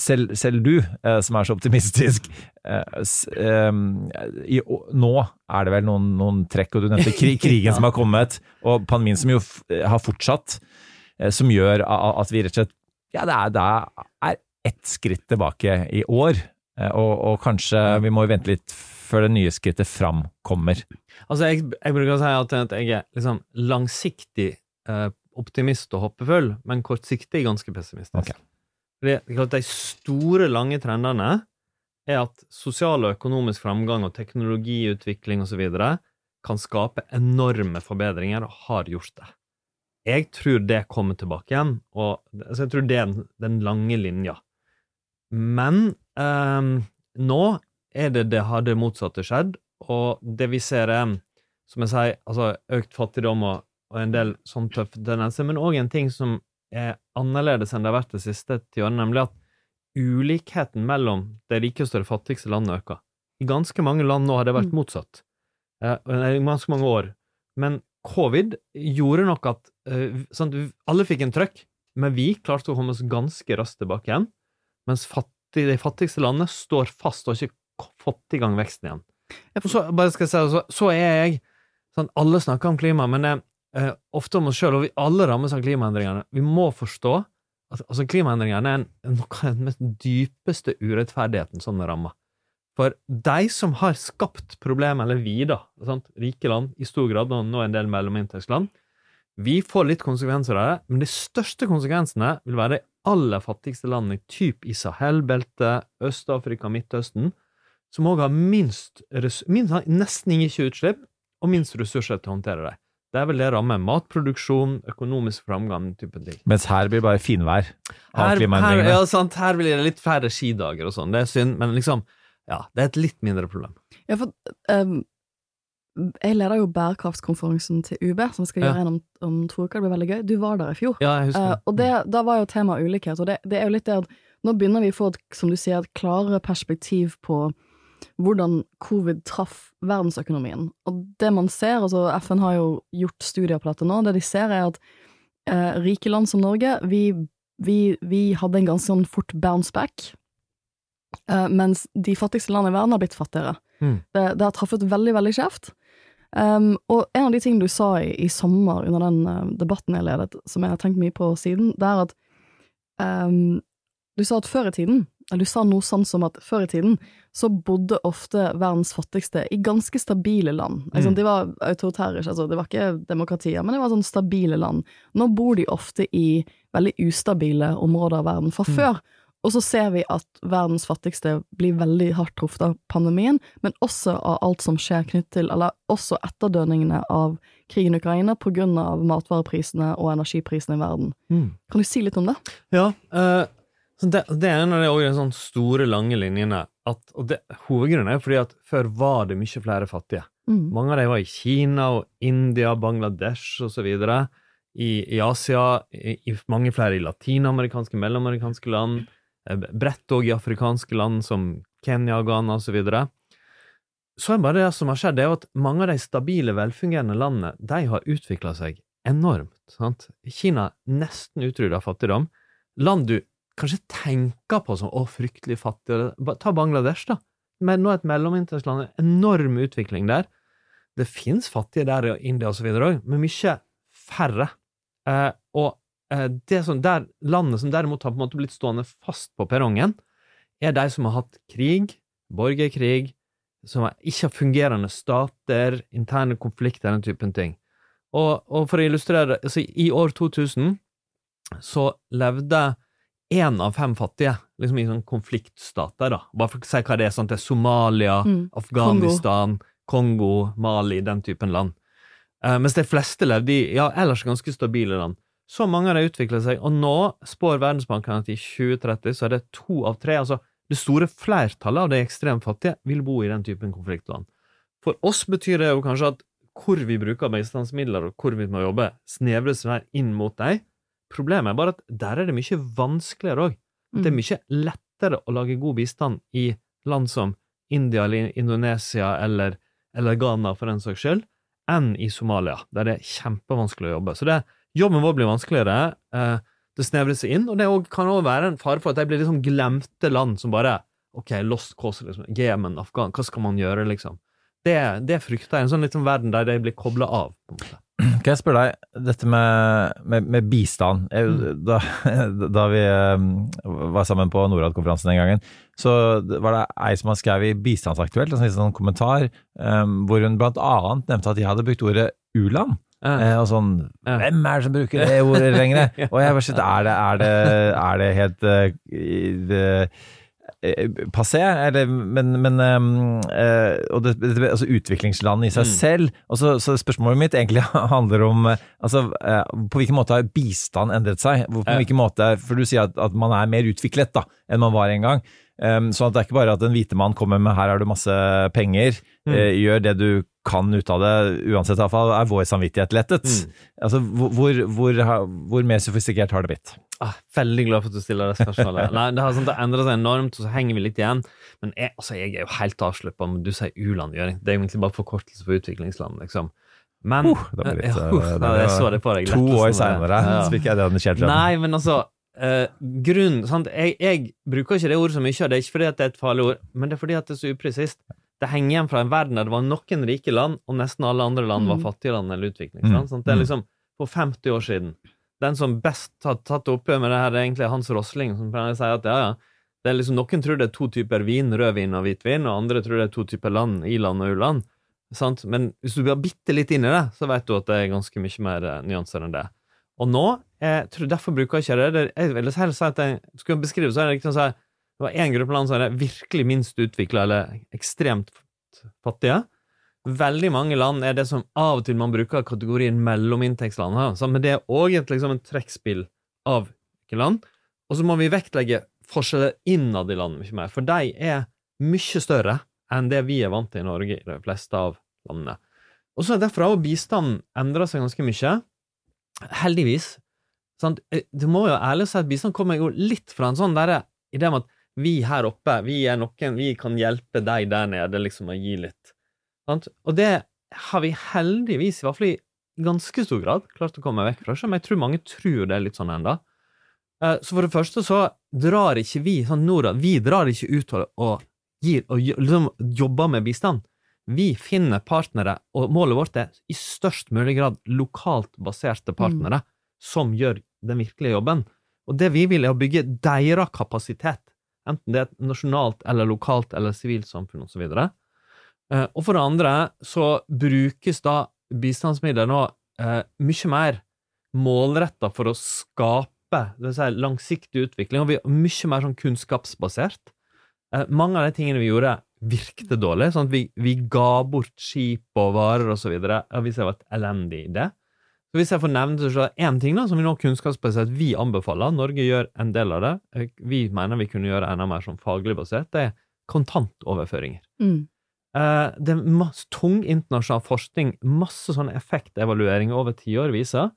selv, selv du, eh, som er så optimistisk eh, s- i, Nå er det vel noen, noen trekk, og du nevnte krig, <laughs> krigen som har kommet, og pandemien som jo har fortsatt, eh, som gjør at vi rett og slett Ja, det er, det er ett skritt tilbake i år, eh, og, og kanskje vi må vente litt før det nye skrittet fram kommer. Altså, jeg, jeg bruker å si at at jeg er liksom langsiktig eh, optimist og håpefull, men kortsiktig ganske pessimistisk. Ok. De store, lange trendene er at sosial og økonomisk framgang og teknologiutvikling osv. kan skape enorme forbedringer, og har gjort det. Jeg tror det kommer tilbake igjen, og altså, jeg tror det er den, lange linja. Men eh, nå er det det har det motsatte skjedd, og det vi ser er, som jeg sier, altså økt fattigdom og, og en del sånn tøffe tendenser, men òg en ting som er annerledes enn det har vært det siste tiåret, nemlig at ulikheten mellom de rikeste og de fattigste landene øker. I ganske mange land nå har det vært motsatt. eh, i ganske mange år. Men covid gjorde nok at eh, sant, alle fikk en trøkk, men vi klarte å komme oss ganske raskt tilbake igjen. Mens fattig, de fattigste landene står fast og har ikke fått i gang veksten igjen. Så, bare skal jeg si, så, så er jeg sånn, Alle snakker om klima, men jeg, eh, ofte om oss sjøl, og vi alle rammes av klimaendringene. Vi må forstå at altså, klimaendringene er en, noe av den mest dypeste urettferdigheten som det rammer. For de som har skapt problemet, eller vi, da, sant? rike land, i stor grad, og nå en del mellominntektsland, vi får litt konsekvenser av det, men de største konsekvensene vil være de aller fattigste landene, typ i Sahel-beltet, Øst-Afrika, Midtøsten, som òg har minst, minst nesten ingen utslipp, og minst ressurser til å håndtere det. er vel det rammer matproduksjon, økonomisk framgang, den type ting. Mens her blir det bare finvær av her, klimaendringene. ja, sant, her blir det litt færre skidager og sånn, det er synd, men liksom, ja, det er et litt mindre problem. Ja, for um, jeg leder jo bærekraftskonferansen til UB, som skal Ja. gjøre en om, om to uker. Det blir veldig gøy. Du var der i fjor. Ja, jeg husker uh, det. og det, da var jo temaet ulikhet, og det, det er jo litt det at nå begynner vi å få et, som du sier, et klarere perspektiv på hvordan covid traff verdensøkonomien. Og det man ser, altså FN har jo gjort studier på dette nå, det de ser er at eh, rike land som Norge, vi, vi, vi hadde en ganske sånn fort bounce back, eh, mens de fattigste landene i verden har blitt fattigere. Mm. Det, det har truffet veldig, veldig skjevt. Um, og en av de tingene du sa i, i sommer under den uh, debatten jeg ledet, som jeg har tenkt mye på siden, det er at um, du sa at før i tiden, du sa noe sånn som at før i tiden, så bodde ofte verdens fattigste i ganske stabile land. Altså, Mm. De var autoritære, altså, det var ikke demokratier, men det var sånn stabile land. Nå bor de ofte i veldig ustabile områder av verden fra Mm. før. Og så ser vi at verdens fattigste blir veldig hardt truffet av pandemien, men også av alt som skjer knyttet til, eller også etterdønningene av krigen i Ukraina av matvareprisene og energiprisene i verden. Mm. Kan du si litt om det? Ja, eh, det, det er en av de sånn store, lange linjene. At, og det, hovedgrunnen er fordi at før var det mye flere fattige. Mm. Mange av dem var i Kina og India, Bangladesh osv. I, I Asia, i, i mange flere i latinamerikanske, mellomamerikanske land. eh, Bredt òg i afrikanske land som Kenya, Ghana osv. Så, videre. så er bare det som har skjedd, det er at mange av de stabile, velfungerende landene de har utvikla seg enormt. Sant? Kina nesten utrydda fattigdom. Land du kanskje tenker på som å, fryktelig fattig. Ta Bangladesh, da. Men nå et mellominntektsland. Enorm utvikling der. Det fins fattige der i India og så videre òg, men mye færre. Eh, og eh, det som der, landet som derimot har på en måte blitt stående fast på perrongen, er de som har hatt krig, borgerkrig, som har ikke har fungerende stater, interne konflikter, den typen ting. Og, og for å illustrere altså I år 2000 så levde én av fem fattige liksom i sånn konfliktstater, da. Bare for å si hva det er. sånn, er Somalia, Mm. Afghanistan, Kongo. Mali, den typen land. Uh, mens de fleste levde i ja, ellers ganske stabile land. Så mange av de utvikler seg, og nå spår Verdensbanken at i 2030 så er det to av tre, altså det store flertallet av de ekstremt fattige, vil bo i den typen konfliktland. For oss betyr det jo kanskje at hvor vi bruker bistandsmidler, og hvor vi må jobbe, snevres inn mot dem. Problemet er bare at der er det mye vanskeligere òg. Det er Mm. mye lettere å lage god bistand i land som India eller Indonesia eller, eller Ghana, for den saks skyld, enn i Somalia, der det er kjempevanskelig å jobbe. Så det, jobben vår blir vanskeligere, eh, det snevrer seg inn, og det også- kan òg være en fare for at de blir liksom glemte land som bare OK, lost cause, liksom. Jemen, Afghan, hva skal man gjøre, liksom? Det, det frykter jeg, en sånn liksom verden der de blir kobla av. på en måte. Kan jeg spørre deg, dette med, med, med bistand jeg, Mm. da, <laughs> da vi eh, var sammen på Norad-konferansen den gangen, så var det ei som har skrevet i Bistandsaktuelt, en sånn, kommentar, eh, hvor hun blant annet nevnte at de hadde brukt ordet u-land. Ja. Eh, og sånn. Hvem er det som bruker det <laughs> ordet lenger? Og jeg bare er det, er det, er det helt eh, det, passé? Eller, men, men eh, Og det, det, altså utviklingsland i seg Mm. selv. Og så, så spørsmålet mitt egentlig <laughs> handler om eh, altså, eh, på hvilken måte har bistand endret seg? På hvilken måte, For du sier at, at man er mer utviklet da, enn man var en gang. Um, sånn at det er ikke bare at en hvite mann kommer med 'her har du masse penger', Mm. uh, gjør det du kan ut av det, uansett i hvert fall, er vår samvittighet lettet. Mm. Altså, hvor, hvor, hvor, mer sofistikert har det blitt? Ah, veldig glad for at du stiller det spørsmålet. <laughs> Nei, det har sånn, det seg enormt, og så henger vi litt igjen. Men jeg, altså, jeg er jo helt avsluppa om du sier u-landgjøring. Det er egentlig bare forkortelse for utviklingsland, liksom. Men Uh, det var litt, <laughs> uh, uh, det det, jeg var så det på deg. To år seinere Ja. så fikk jeg den skjelt. Nei, men altså eh, grunn sant? Jeg, jeg bruker ikke det ordet så mye, og det er ikke fordi at det er et farlig ord, men det er fordi at det er så upresist. Det henger igjen fra en verden der det var noen rike land, og nesten alle andre land var Mm. fattige land eller utviklingsland. Mm. Sant? Det er liksom for 50 år siden. Den som best har tatt oppgjør med det her, er egentlig Hans Rosling, som pleier å si at ja, ja, det er liksom, noen tror det er to typer vin, rødvin og hvitvin, og andre tror det er to typer land, i-land og u-land. Men hvis du blir bitte litt inn i det, så vet du at det er ganske mye mer eh, nyanser enn det. Og nå, jeg tror derfor bruker jeg ikke det. det jeg vil heller si at jeg skulle beskrive så er det riktig å si det var én gruppe land som er virkelig minst utvikla, eller ekstremt fattige. Veldig mange land er det som av og til man bruker kategorien mellominntektsland. her, Men det er òg liksom, et trekkspill av land. Og så må vi vektlegge forskjeller innad i landet mye mer, for de er mye større enn det vi er vant til i Norge i de fleste av landene. Og så er derfor har bistanden endra seg ganske mye. Heldigvis. Sant? Eh, Du må jo ærlig si at bistand kommer jo litt fra en sånn derre idé om at vi her oppe, vi er noen, vi kan hjelpe deg der nede, liksom, å gi litt. Sant? Og det har vi heldigvis, i hvert fall i ganske stor grad, klart å komme vekk fra, om jeg tror mange tror det er litt sånn enda. Eh, Så for det første så drar ikke vi, sånn Nora, vi drar ikke ut og, og gir, og liksom jobber med bistand. Vi finner partnere, og målet vårt er i størst mulig grad lokalt baserte partnere som gjør den virkelige jobben. Og det vi vil, er å bygge deres kapasitet, enten det er nasjonalt eller lokalt eller sivilsamfunn osv. Eh, Og for det andre så brukes da bistandsmidler nå eh, mye mer målretta for å skape si, langsiktig utvikling, og vi er mye mer sånn kunnskapsbasert. Eh, mange av de tingene vi gjorde, virkte dårlig. Sånn at vi, vi ga bort skip og varer osv. Hvis det var et elendig idé. Så Hvis jeg får nevne så én ting da, som vi nå kunnskapsbasert vi anbefaler, Norge gjør en del av det, eh, vi mener vi kunne gjøre enda mer sånn faglig basert, det er kontantoverføringer. Mm. Eh, det er masse, tung internasjonal forskning, masse sånne effektevalueringer over tiår viser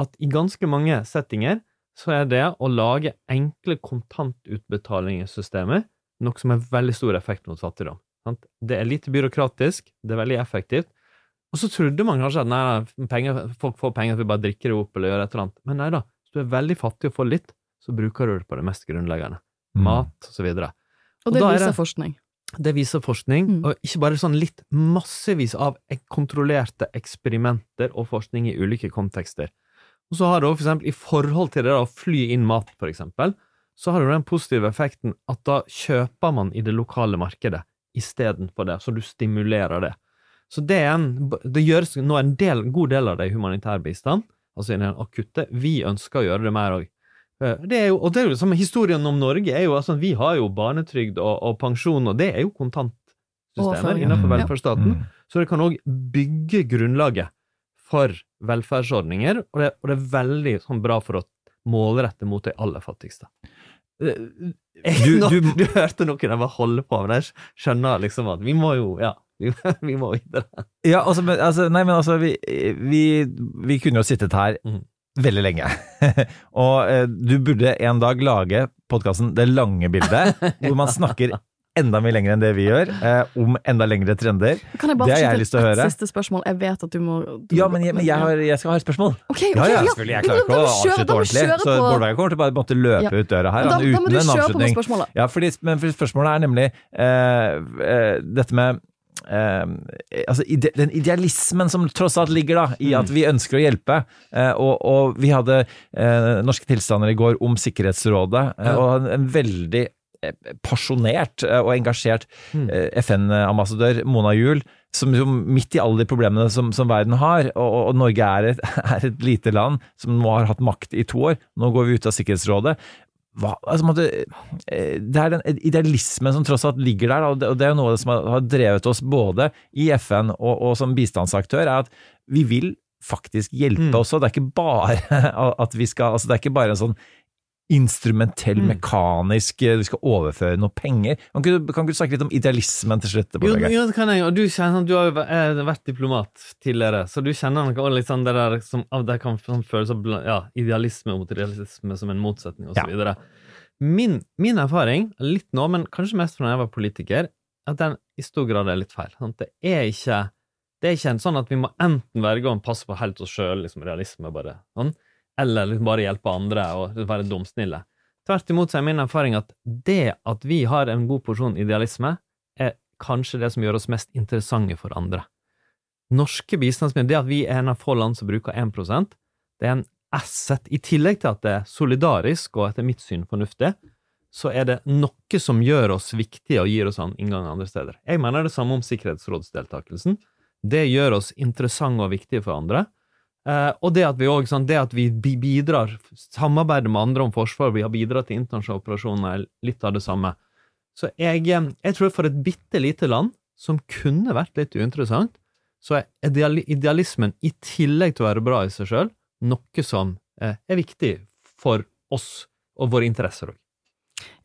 at i ganske mange settinger så er det å lage enkle kontantutbetalingssystemer noe som har veldig stor effekt mot fattigdom. Sant? Det er lite byråkratisk, det er veldig effektivt. Og så trodde man kanskje at nei, nei, penger, folk får penger for å bare drikke det opp eller gjøre et eller annet. Men nei da, hvis du er veldig fattig og får litt, så bruker du det på det mest grunnleggende. Mm. Mat, og så videre. Og det er viser det- forskning. Det viser forskning, Mm. og ikke bare sånn litt massevis av kontrollerte eksperimenter og forskning i ulike kontekster. Og så har du for eksempel, i forhold til det da, å fly inn mat, for eksempel, så har du den positive effekten at da kjøper man i det lokale markedet istedenfor det, så du stimulerer det. Så det, en, det gjøres nå en del, god del av det i humanitær bistand, altså i den akutte. Vi ønsker å gjøre det mer òg. Det er jo, og det er jo historien om Norge er jo altså, Vi har jo barnetrygd og, og pensjon, og det er jo kontantsystemer innenfor Ja. velferdsstaten. Mm. Så det kan òg bygge grunnlaget for velferdsordninger, og det, og det er veldig sånn, bra for å målrette mot de aller fattigste. Du- <laughs> du- du hørte noen der bare holde på, men jeg skjønner liksom at vi må jo Ja, <laughs> vi, vi må videre. Ja, altså, men, altså, nei, men altså, vi, vi, vi kunne jo sittet her mm. veldig lenge. <laughs> og eh, du burde en dag lage podkasten Det lange bildet, hvor man snakker enda mye lenger enn det vi gjør, eh, om enda lengre trender. Kan jeg bare Det har jeg lyst til å et høre. siste spørsmål? Jeg vet at du må du, Ja, men jeg, men jeg, har, jeg skal ha et spørsmål. Okay, okay, Ja, ja, ja. selvfølgelig. Jeg klarer ikke å avslutte ordentlig. Så på- Bårdveien kommer til å bare måtte løpe Ja. ut døra her Da, må uten en avslutning. Ja, fordi, men for spørsmålet er nemlig eh, eh, dette med Uh, altså ide, den idealismen som tross alt ligger da i at vi ønsker å hjelpe. Uh, og, og vi hadde uh, norske tilstander i går om Sikkerhetsrådet, Ja. og en, en veldig pasjonert eh, og engasjert mm. FN-ambassadør, Mona Juel, som, som midt i alle de problemene som, som verden har, og, og- Norge er et, <laughs> er et lite land som nå har hatt makt i to år, nå går vi ut av Sikkerhetsrådet. Hva, altså, måte, eh, det er den idealismen som tross alt ligger der, og det, og det er jo noe som har, har drevet oss både i FN og, og som bistandsaktør, er at vi vil faktisk hjelpe Mm. også. Det er ikke bare <laughs> at vi skal altså Det er ikke bare en sånn instrumentell, Mm. mekanisk, Du vi skal overføre noe penger. Kan ikke, du- du snakke litt om idealismen til slutt? Jo, jo, det kan jeg, og du kjenner, du har jo eh, vært diplomat tidligere, så du kjenner også litt sånn det der som det kan sånn føles som ja, idealisme mot realisme som en motsetning, og så Ja. Min, min erfaring, litt nå, men kanskje mest fra da jeg var politiker, at den i stor grad er litt feil. Sant? Det er ikke det er ikke en sånn at vi må enten velge å passe på helt oss sjøl, liksom realisme bare, sånn, eller liksom bare hjelpe andre og være dumsnille. Tvert imot så er min erfaring at det at vi har en god porsjon idealisme, er kanskje det som gjør oss mest interessante for andre. Norske bistandsmidler, det at vi er en av få land som bruker 1 det er en asset. I tillegg til at det er solidarisk og etter mitt syn fornuftig, så er det noe som gjør oss viktige og gir oss en inngang andre steder. Jeg mener det samme om sikkerhetsrådsdeltakelsen. Det gjør oss interessante og viktige for andre. Eh, og det at vi også, sånn, det at vi bidrar, samarbeider med andre om forsvar, vi har bidratt til internasjonale operasjoner, er litt av det samme. Så jeg, eh, jeg tror for et bitte lite land, som kunne vært litt uinteressant, så er idealismen, i tillegg til å være bra i seg sjøl, noe som uh, er viktig for oss og våre interesser òg.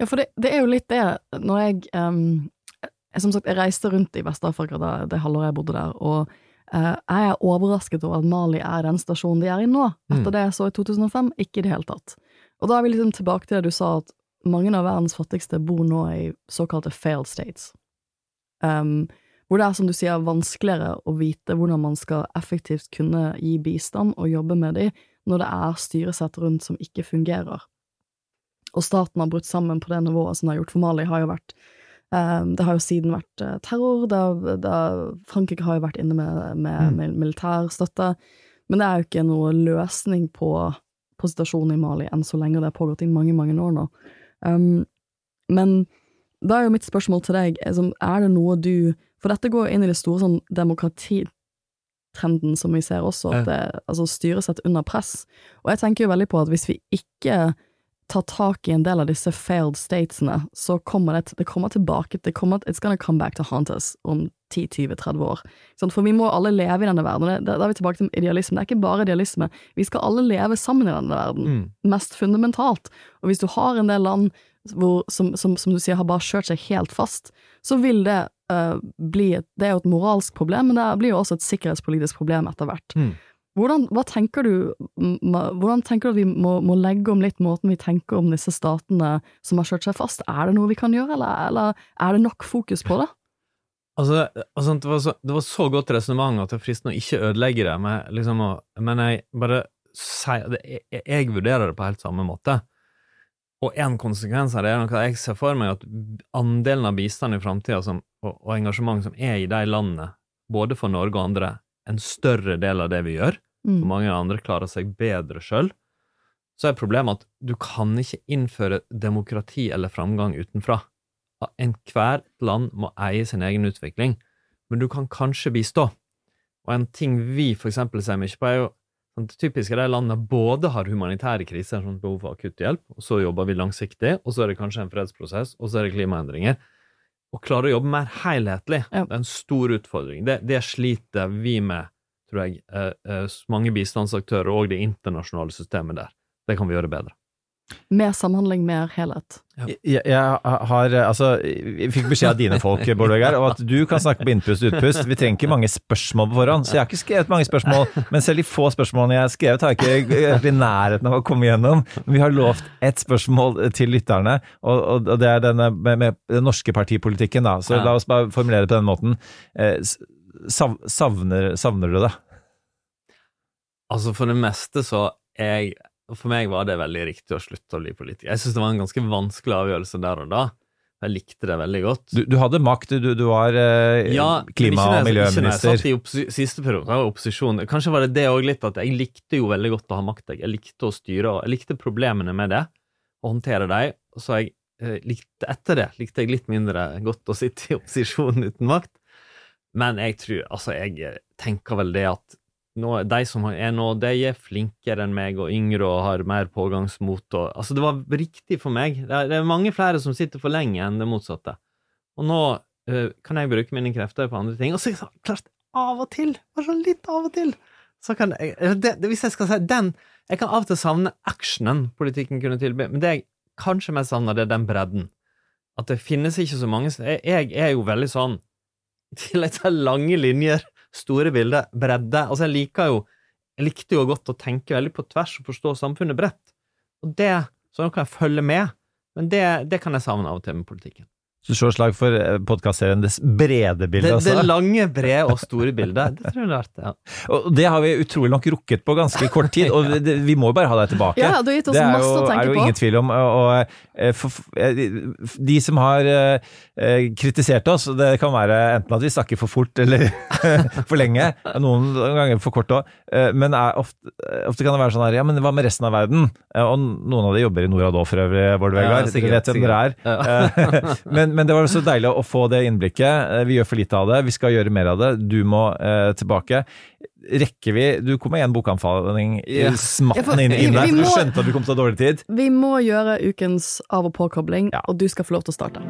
Ja, for det, det er jo litt det, når jeg, um, Som sagt, jeg reiste rundt i Vest-Afrika det, det halvåret jeg bodde der, og jeg er overrasket over at Mali er den stasjonen de er i nå, etter Mm. det jeg så i 2005. Ikke i det hele tatt. Og da er vi liksom tilbake til det du sa, at mange av verdens fattigste bor nå i såkalte failed states. Um, hvor det er, som du sier, vanskeligere å vite hvordan man skal effektivt kunne gi bistand og jobbe med de, når det er styresett rundt som ikke fungerer og staten har brutt sammen på det nivået som det har gjort. For Mali har jo vært eh, Det har jo siden vært eh, terror, da, da Frankrike har jo vært inne med, med, Mm. med militær men det er jo ikke noe løsning på, på situasjonen i Mali enn så lenge, det har pågått i mange, mange år nå. Um, men da er jo mitt spørsmål til deg, er er det noe du For dette går inn i det store sånn demokratitrenden som vi ser også, at det, altså styresett under press. Og jeg tenker jo veldig på at hvis vi ikke tar tak i en del av disse failed statesene, så kommer det, det kommer tilbake, det kommer, it's gonna come back to haunt us om 10-20-30 år. For vi må alle leve i denne verden, da er vi tilbake til idealisme. Det er ikke bare idealisme, vi skal alle leve sammen i denne verden, Mm. mest fundamentalt. Og hvis du har en del land hvor, som, som, som du sier har bare kjørt seg helt fast, så vil det uh, bli et, Det er jo et moralsk problem, men det blir jo også et sikkerhetspolitisk problem etter hvert. Mm. Hvordan, tenker du, hvordan tenker du at vi må, må legge om litt måten vi tenker om disse statene som har kjørt seg fast? Er det noe vi kan gjøre, eller, eller er det nok fokus på det? Altså, altså det, var så, det var så godt resonnement at det er fristende å ikke ødelegge det, men, liksom, men jeg bare sier jeg, jeg vurderer det på helt samme måte. Og en konsekvens av det er noe jeg ser for meg at andelen av bistand i framtida og, og engasjement som er i de landene, både for Norge og andre, en større del av det vi gjør, Mm. mange andre klarer seg bedre sjøl, så er problemet at du kan ikke innføre demokrati eller framgang utenfra. Enhvert land må eie sin egen utvikling, men du kan kanskje bistå. Og en ting vi for eksempel ser mye på, er jo sånn, typiske er de landene både har humanitære kriser, sånn behov for akutt hjelp, og så jobber vi langsiktig, og så er det kanskje en fredsprosess, og så er det klimaendringer. Å klare å jobbe mer helhetlig, det er en stor utfordring. Det, det sliter vi med, tror jeg, eh, eh, mange bistandsaktører og det internasjonale systemet der. Det kan vi gjøre bedre. Mer samhandling, mer helhet. Jeg, jeg har Altså, jeg fikk beskjed av dine folk, <laughs> Bård Vegar, om at du kan snakke på innpust og utpust. Vi trenger ikke mange spørsmål på forhånd, så jeg har ikke skrevet mange spørsmål. Men selv de få spørsmålene jeg har skrevet, har jeg ikke vært i nærheten av å komme gjennom. Men vi har lovt ett spørsmål til lytterne, og, og, og det er denne med, med den norske partipolitikken, da. Så Ja. la oss bare formulere det på den måten. Eh, sav, savner, savner du det? Altså, for det meste så er For meg var det veldig riktig å slutte å bli politiker. Jeg syns det var en ganske vanskelig avgjørelse der og da. Jeg likte det veldig godt. Du, du hadde makt, du, du var eh, Ja, klima- og miljøminister. ikke jeg- satt i siste periode, jeg var opposisjon. Kanskje var det det òg litt, at jeg likte jo veldig godt å ha makt. Jeg likte å styre, og jeg likte problemene med det, å håndtere dem. Og så jeg eh, likte etter det likte jeg litt mindre godt å sitte i opposisjon uten makt. Men jeg tror Altså, jeg tenker vel det at nå, de som er nå, de er flinkere enn meg og yngre og har mer pågangsmot og Altså, det var riktig for meg. Det er, det er mange flere som sitter for lenge enn det motsatte. Og nå uh, kan jeg bruke mine krefter på andre ting. Og så klart, av og til, bare sånn litt av og til, så kan jeg det, det, Hvis jeg skal si den Jeg kan av og til savne actionen politikken kunne tilby, men det jeg kanskje mest savner, det er den bredden. At det finnes ikke så mange Jeg, jeg er jo veldig sånn <laughs> til et sånn lange linjer, store bilder, bredde. Altså, jeg liker jo Jeg likte jo godt å tenke veldig på tvers og forstå samfunnet bredt. Og det Sånn kan jeg følge med, men det, det kan jeg savne av og til med politikken. Så du slår slag for podkastserien Det brede bilde, Det, altså? det lange, brede og store bildet. Det tror jeg det er artig. Ja. <laughs> Og det har vi utrolig nok rukket på ganske kort tid, og <laughs> det, vi må jo bare ha deg tilbake. Ja, du har gitt oss det er masse jo, å tenke er jo på. ingen tvil om. Og, og, eh, for, eh, de som har eh, eh, kritisert oss, det kan være enten at vi snakker for fort eller <laughs> for lenge, noen ganger for kort òg, men er ofte, ofte kan det være sånn her Ja, men hva med resten av verden? Eh, Og noen av de jobber i Norad òg, for øvrig, Bård Ja, sikkert, du vet hvem dere er. Ja. men, men det var så deilig å få det innblikket. Eh, Vi gjør for lite av det. Vi skal gjøre mer av det. Du må eh, tilbake. Rekker vi Du kom med én bokanbefaling Ja. yeah. smatt Ja, inn, inn der, for du skjønte at du kom til å ha dårlig tid. Vi må gjøre ukens av- og påkobling, og du skal få lov til å starte.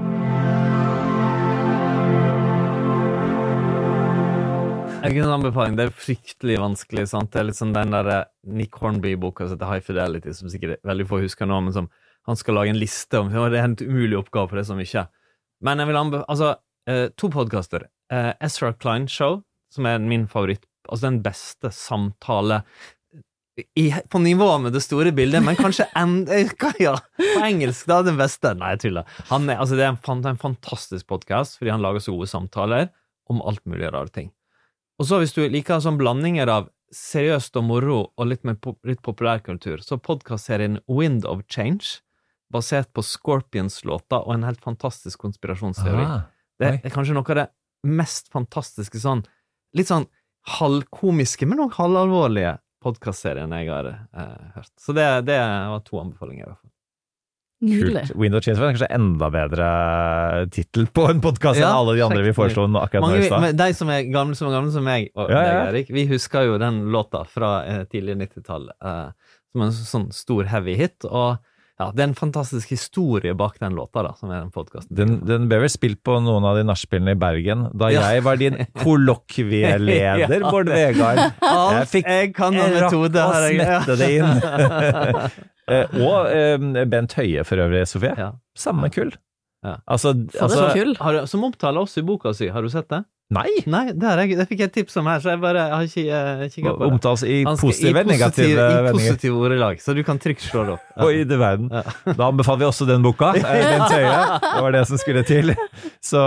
Jeg kunne anbefale Det er fryktelig vanskelig. sant? Det er litt sånn den der eh, Nick Hornby-boka som heter High Fidelity, som sikkert veldig få husker nå, men som han skal lage en liste om. Det er en umulig oppgave, for det som ikke mye. Men jeg vil anbefale Altså, eh, to podkaster. Eh, Ezra Klein Show, som er min favoritt. Altså den beste samtale i, på nivå med det store bildet, men kanskje <laughs> enda ja, På engelsk, da, den beste. Nei, jeg tuller. Han er, altså, det er en, en fantastisk podkast, fordi han lager så gode samtaler om alt mulig rare ting. Og så hvis du liker sånn blandinger av seriøst og moro og litt, med, litt populærkultur, så podkastserien Wind of Change, basert på Scorpions-låta og en helt fantastisk konspirasjonsteori. Ah, det er kanskje noe av det mest fantastiske sånn Litt sånn halvkomiske, men òg halvalvorlige podkastserien jeg har eh, hørt. Så det, det var to anbefalinger, i hvert fall. Nydelig. Kult. Window Change var kanskje enda bedre tittel på en podkast Ja, enn alle de andre vi foreslo nå akkurat nå i stad. de som er gamle som er gamle som meg og Ja, ja, deg. Erik, vi husker jo den låta fra eh, tidlig 90-tall eh, som en sånn stor heavy hit. Og ja, det er en fantastisk historie bak den låta, da, som er den podkasten. Den, den ble vel spilt på noen av de nachspielene i Bergen da Ja. jeg var din <laughs> kollokvieleder, Ja, Bård Vegard. Alt Jeg fikk jeg kan om rakk metode, å har jeg- smette det inn. <laughs> Eh, og eh, Bent Høie for øvrig, Sofie. Ja. Samme kull. Ja. Altså, altså et kull. Du, som omtaler oss i boka si, har du sett det? Nei! Nei, det, jeg, det fikk jeg tips om her, så jeg bare jeg har ikke uh, kikka på det. Omtales i positive negative vendinger. I positive ordelag, så du kan trygt slå det opp. <laughs> Ja. Oi, du verden. Da anbefaler vi også den boka. <laughs> Den tøye. Det var det som skulle til. <laughs> Så,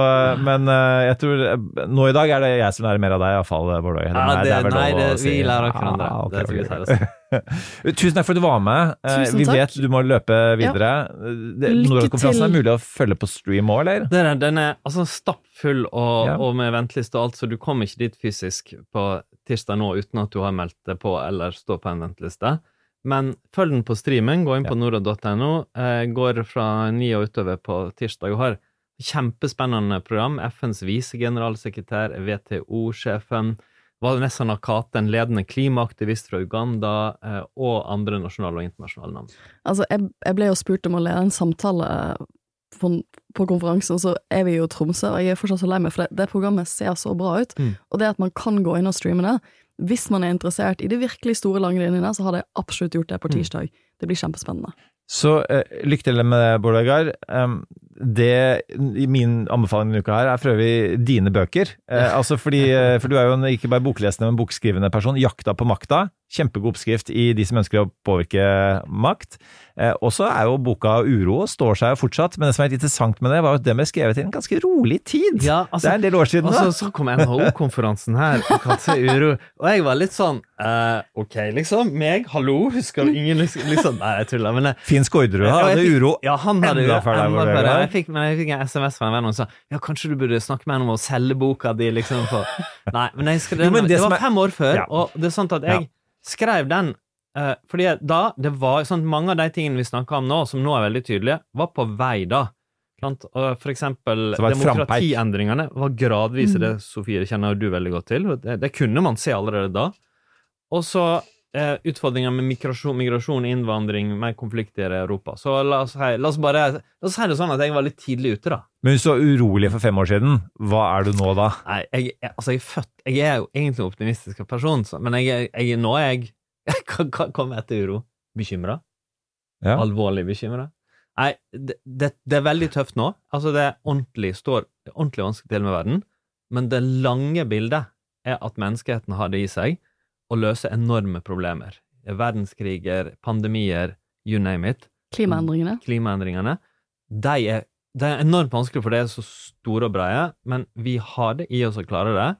men eh, jeg tror eh, Nå i dag er det jeg som lærer mer av deg, iallfall, Bård Høie. Ja, Nei, det, er vel nei, lov å det, si. vi lærer av hverandre. Ah, okay, det skal vi ok, si, ok. altså. <laughs> Tusen takk for at du var med. Eh, Tusen Vi takk. vet du må løpe videre. Ja. Lykke Norad-konferansen er mulig å følge på stream òg, eller? Den er, den er altså stappfull og, Ja. og med venteliste og alt, så du kommer ikke dit fysisk på tirsdag nå uten at du har meldt deg på eller står på en venteliste. Men følg den på streamen. Gå inn på norad.no. Eh, går fra ni og utover på tirsdag og har kjempespennende program. FNs visegeneralsekretær, WTO-sjefen, Vanessa Nakate, en ledende klimaaktivist fra Uganda, eh, og andre nasjonale og internasjonale navn. Altså, jeg, jeg ble jo spurt om å lede en samtale på, på konferansen, så er vi jo i Tromsø, og jeg er fortsatt så lei meg, for det, det programmet ser så bra ut. Mm. Og det at man kan gå inn og streame det, hvis man er interessert i de virkelig store lange linjene, så hadde jeg absolutt gjort det på tirsdag. Det blir kjempespennende. Så eh, lykke til med det, Bård Vegard. Um, det, min anbefaling denne uka her er for øvrig dine bøker. Eh, altså fordi, eh, for du er jo en, ikke bare boklesende, men bokskrivende person. 'Jakta på makta'. Kjempegod oppskrift i de som ønsker å påvirke makt. Eh, og så er jo boka 'Uro' står seg jo fortsatt, men det som er interessant med det, var at den ble skrevet i en ganske rolig tid. Ja, altså- det er en del år siden. Og så, da. så kom NHO-konferansen her og uro, og jeg var litt sånn eh, Ok, liksom. Meg? Hallo? Husker ingen liksom, liksom Nei, jeg tuller. Men Skårderud Ja, jeg hadde uro. Ja, han hadde enda uro. før deg, men jeg fikk en SMS fra en venn som sa Ja, kanskje du burde snakke med henne om å selge boka di, liksom. Nei, men jeg skrev, Jo, men det det, var fem år før, Ja. og det er sånn at jeg Ja. skrev den uh, fordi da det var sånn, Mange av de tingene vi snakker om nå, som nå er veldig tydelige, var på vei da. Og for eksempel demokratiendringene var gradvis mm. det Sofie kjenner du veldig godt til. Det, det kunne man se allerede da. Og så eh, utfordringer med migrasjon, migrasjon, innvandring, mer konflikter i Europa. Så la oss, hei, la oss bare La oss si det sånn at jeg var litt tidlig ute, da. Men var urolig for fem år siden, hva er du nå da? Nei, jeg, altså jeg er født Jeg er jo egentlig en optimistisk person, så, men jeg, jeg, nå er jeg <laughs> hva kommer etter uro? Bekymra? Ja. Alvorlig bekymra? Nei, det, det, det er veldig tøft nå. Altså, det er ordentlig, står ordentlig vanskelig til med verden, men det lange bildet er at menneskeheten har det i seg å løse enorme problemer. Verdenskriger, pandemier, you name it. Klimaendringene. Klimaendringene. De er, de er enormt vanskelig, for de er så store og breie, men vi har det i oss å klare det.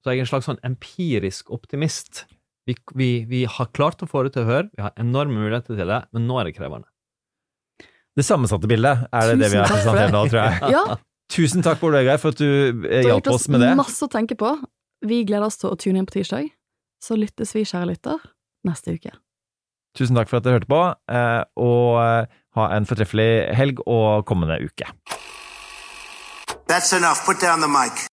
Så jeg er en slags sånn empirisk optimist. Vi, vi, vi har klart å få det til å høre, vi har enorme muligheter til det, men nå er det krevende. Det sammensatte bildet er det det vi har presentert nå, tror jeg. Ja, <laughs> Tusen takk, Bård Vegar, for at du hjalp oss med det har hjalp gitt oss masse å tenke på. Vi gleder oss til å tune inn på tirsdag. Så lyttes vi, kjære lytter, neste uke. Tusen takk for at dere hørte på, eh, og eh, ha en fortreffelig helg og kommende uke. That's enough. Put down the mic.